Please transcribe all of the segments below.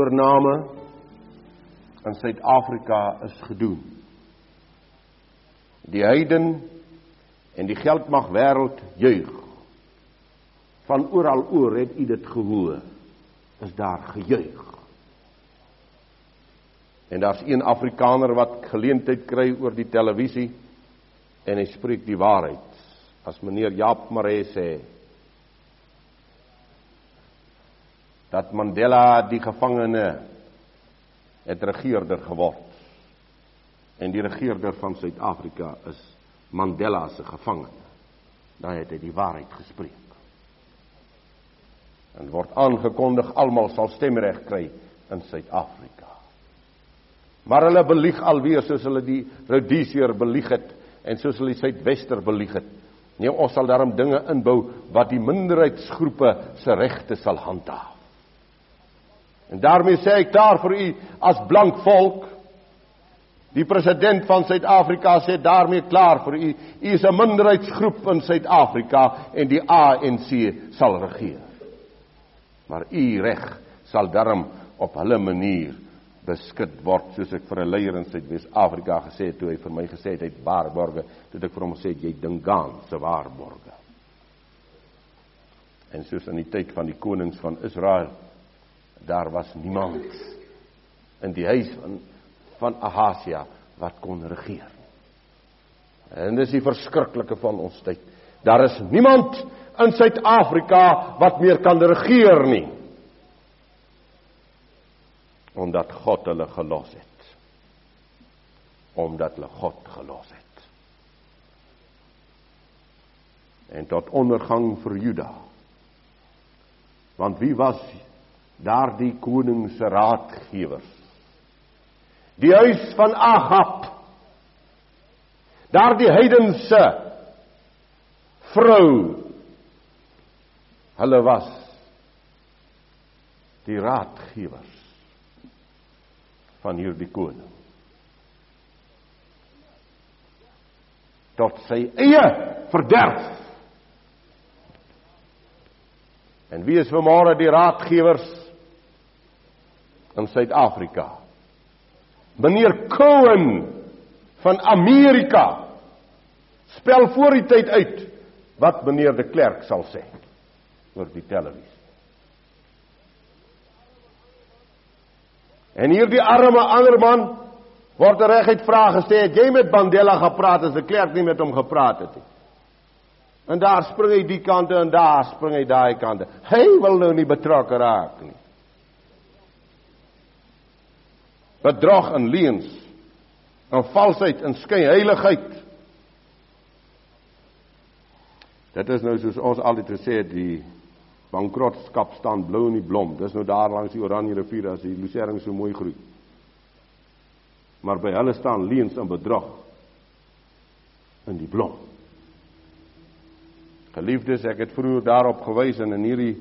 oorname in Suid-Afrika is gedoen. Die heiden en die geldmag wêreld juig. Van oral oor het u dit gehoor. Is daar gejuig. En daar's een Afrikaner wat geleentheid kry oor die televisie en hy spreek die waarheid. As meneer Jaap Maree sê dat Mandela die gevangene het regerder geword. En die regerder van Suid-Afrika is Mandela se gevangene. Dan het hy die waarheid gespreek. En word aangekondig almal sal stemreg kry in Suid-Afrika. Maar hulle belieg alweer soos hulle die Rhodesier belieg het en soos hulle die Suidwester belieg het. Nee, ons sal daarom dinge inbou wat die minderheidsgroepe se regte sal handhaaf. En daarmee sê ek daar vir u as blank volk Die president van Suid-Afrika sê daarmee klaar vir u. U is 'n minderheidsgroep in Suid-Afrika en die ANC sal regeer. Maar u reg sal darm op hulle manier beskik word soos ek vir 'n leier in Suid-Afrika gesê het toe hy vir my gesê het hy het waarborge, toe ek vir hom gesê het jy dingaan se waarborge. En soos in die tyd van die konings van Israel daar was niemand in die huis van van Ahasia wat kon regeer. En dis die verskriklike van ons tyd. Daar is niemand in Suid-Afrika wat meer kan regeer nie. Omdat God hulle gelos het. Omdat hulle God gelos het. En tot ondergang vir Juda. Want wie was daardie koning se raadgewers? die huis van Agab. Daardie heidense vrou. Hulle was die raadgewers van hierdie koning. Tot sy eie verderf. En wie is vanmôre die raadgewers in Suid-Afrika Meneer Cohen van Amerika spel voor die tyd uit wat meneer de Klerk sal sê oor die televisie. En hierdie arme ander man word reguit vra gesê het jy met Mandela gepraat as de Klerk nie met hom gepraat het nie. En daar spring hy die kante en daar spring hy daai kante. Hy wil nou nie betrokke raak nie. Bedrog en leuns en valsheid en skynheiligheid. Dit is nou soos ons altyd gesê het die bankrotskap staan blou in die blom. Dis nou daar langs die oranje rivier as die lucerne so mooi groei. Maar by hulle staan leuns en bedrog in die blom. Geliefdes ek het vroeër daarop gewys en in hierdie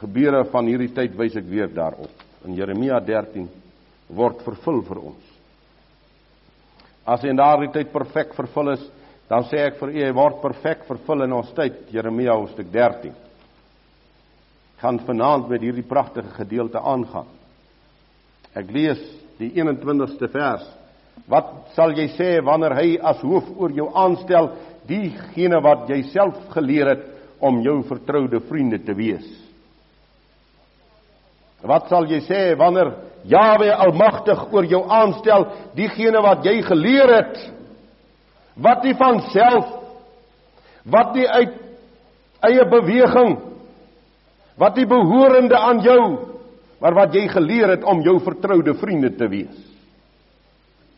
gebeure van hierdie tyd wys ek weer daarop in Jeremia 13 word vervul vir ons. As hy in daardie tyd perfek vervul is, dan sê ek vir u hy word perfek vervul in ons tyd, Jeremia hoofstuk 13. Gaan vanaand met hierdie pragtige gedeelte aangaan. Ek lees die 21ste vers. Wat sal jy sê wanneer hy as hoof oor jou aanstel diegene wat jy self geleer het om jou vertroude vriende te wees? Wat sal jy sê wanneer Jawe almagtig oor jou aanstel, diegene wat jy geleer het, wat nie van self wat nie uit eie beweging wat nie behorende aan jou maar wat jy geleer het om jou vertroude vriende te wees.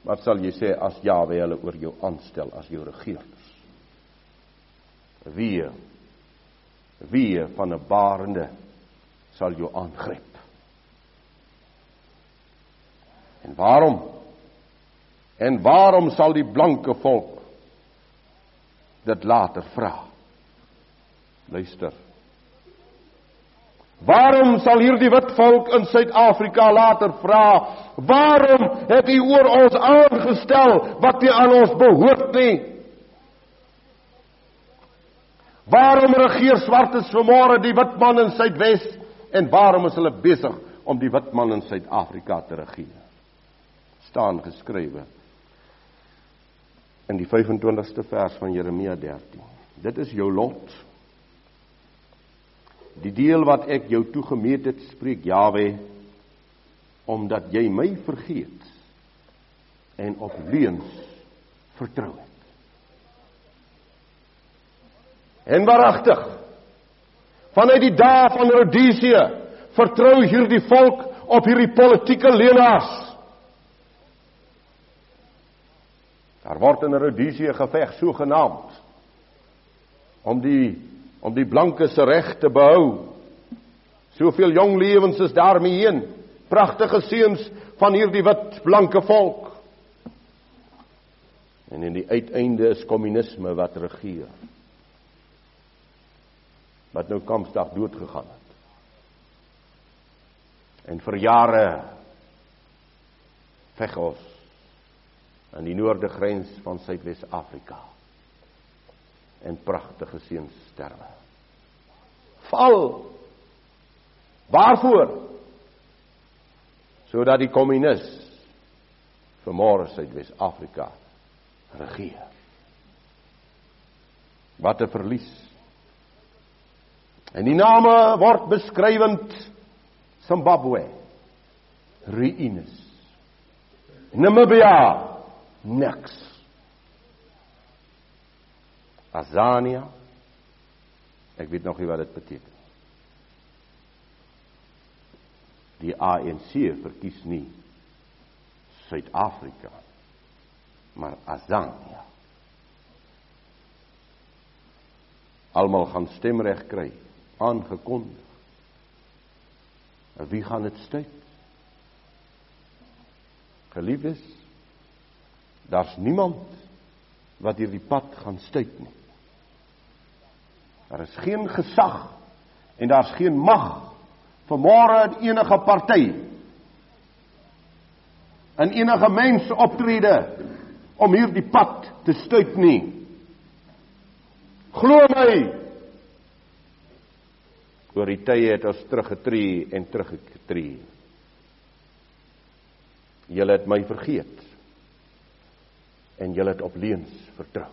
Wat sal jy sê as Jawe hulle oor jou aanstel as jou regerders? Wie wie van 'n barende sal jou aangryp? En waarom? En waarom sal die blanke volk dit later vra? Luister. Waarom sal hierdie wit volk in Suid-Afrika later vra, waarom het u oor ons aangestel wat nie aan ons behoort nie? Waarom regeer swartes vanmôre die wit man in Suidwes en waarom is hulle besig om die wit man in Suid-Afrika te regeer? Staan geskrywe in die 25ste vers van Jeremia 13. Dit is jou lot. Die deel wat ek jou toegemeet het, spreek Jawe, omdat jy my vergeet en op leuns vertrou het. En waaragtig, vanuit die dae van Rodesië, vertrou hierdie volk op hierdie politieke leenaars. Daar word in Rodesië geveg sogenaamd om die om die blankes reg te behou. Soveel jong lewens is daarmee heen. Pragtige seuns van hierdie wit blanke volk. En in die uiteinde is kommunisme wat regeer. Wat nou kampsdag dood gegaan het. En vir jare veg ons aan die noorde grens van Suidwes-Afrika en pragtige seuns sterwe. Val. Waarvoor? Sodat die kommunis vermoere Suidwes-Afrika regeer. Wat 'n verlies. En die name word beskrywend Zimbabwe, Ruïnes, Namibia, niks. Azania. Ek weet nog nie wat dit beteken. Die ANC verkies nie Suid-Afrika maar Azania. Almal gaan stemreg kry, aangekondig. Wie gaan dit stuit? Geliefdes, daar's niemand wat hierdie pad gaan stuit nie. Daar is geen gesag en daar's geen mag vir môre in enige party in enige mens optrede om hierdie pad te stuit nie. Glo my. Oor die tye het ons teruggetree en teruggetree. Julle het my vergeet. En julle het op leuns vertrou.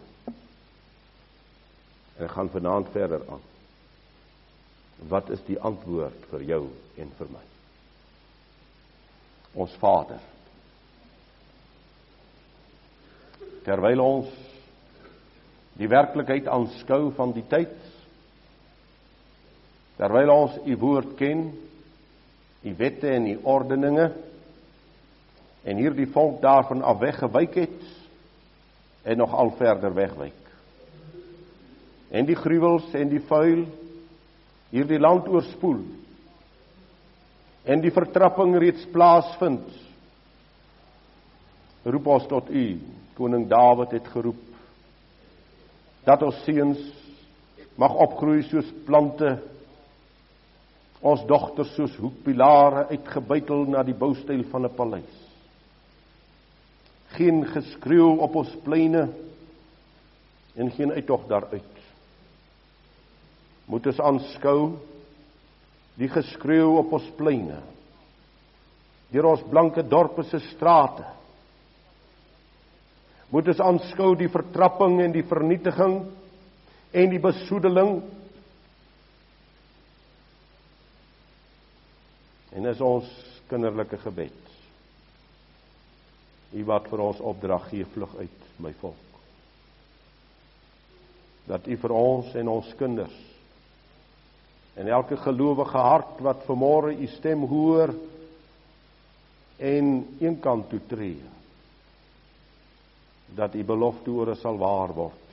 En gaan vanaand verder aan. Wat is die antwoord vir jou en vir my? Ons Vader. Terwyl ons die werklikheid aanskou van die tyd, terwyl ons u woord ken, u wette en u ordeninge en hierdie volk daarvan af weggewyk het en nog al verder wegwyk. En die gruwels en die vuil hierdie land oorspoel. En die vertrapping reeds plaasvind. Roep ons tot u koning Dawid het geroep dat ons seuns mag opgroei soos plante ons dogters soos hoekpilare uitgebuitel na die boustyl van 'n paleis geen geskreeu op ons pleine en geen uittog daaruit. Moet ons aanskou die geskreeu op ons pleine deur ons blanke dorpe se strate. Moet ons aanskou die vertrapping en die vernietiging en die besoedeling. En is ons kinderlike gebed U wat vir ons opdrag gee vlug uit my volk. Dat U vir ons en ons kinders en elke gelowige hart wat vanmôre u stem hoor en een kant toe tree dat u belofte oor sal waar word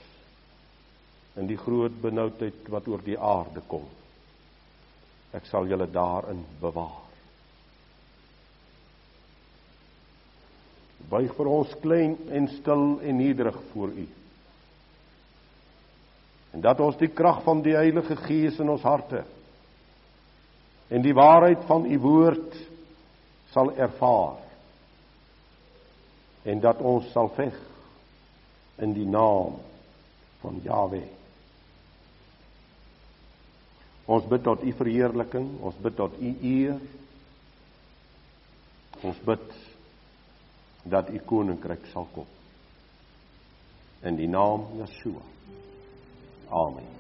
in die groot benoudheid wat oor die aarde kom. Ek sal julle daarin bewaar buig vir ons klein en stil en nederig voor u en dat ons die krag van die Heilige Gees in ons harte en die waarheid van u woord sal ervaar en dat ons sal veg in die naam van Jahwe. Ons bid tot u verheerliking, ons bid tot u eer. Ons bid dat u koninkryk sal kom. In die naam Yeshua. Amen.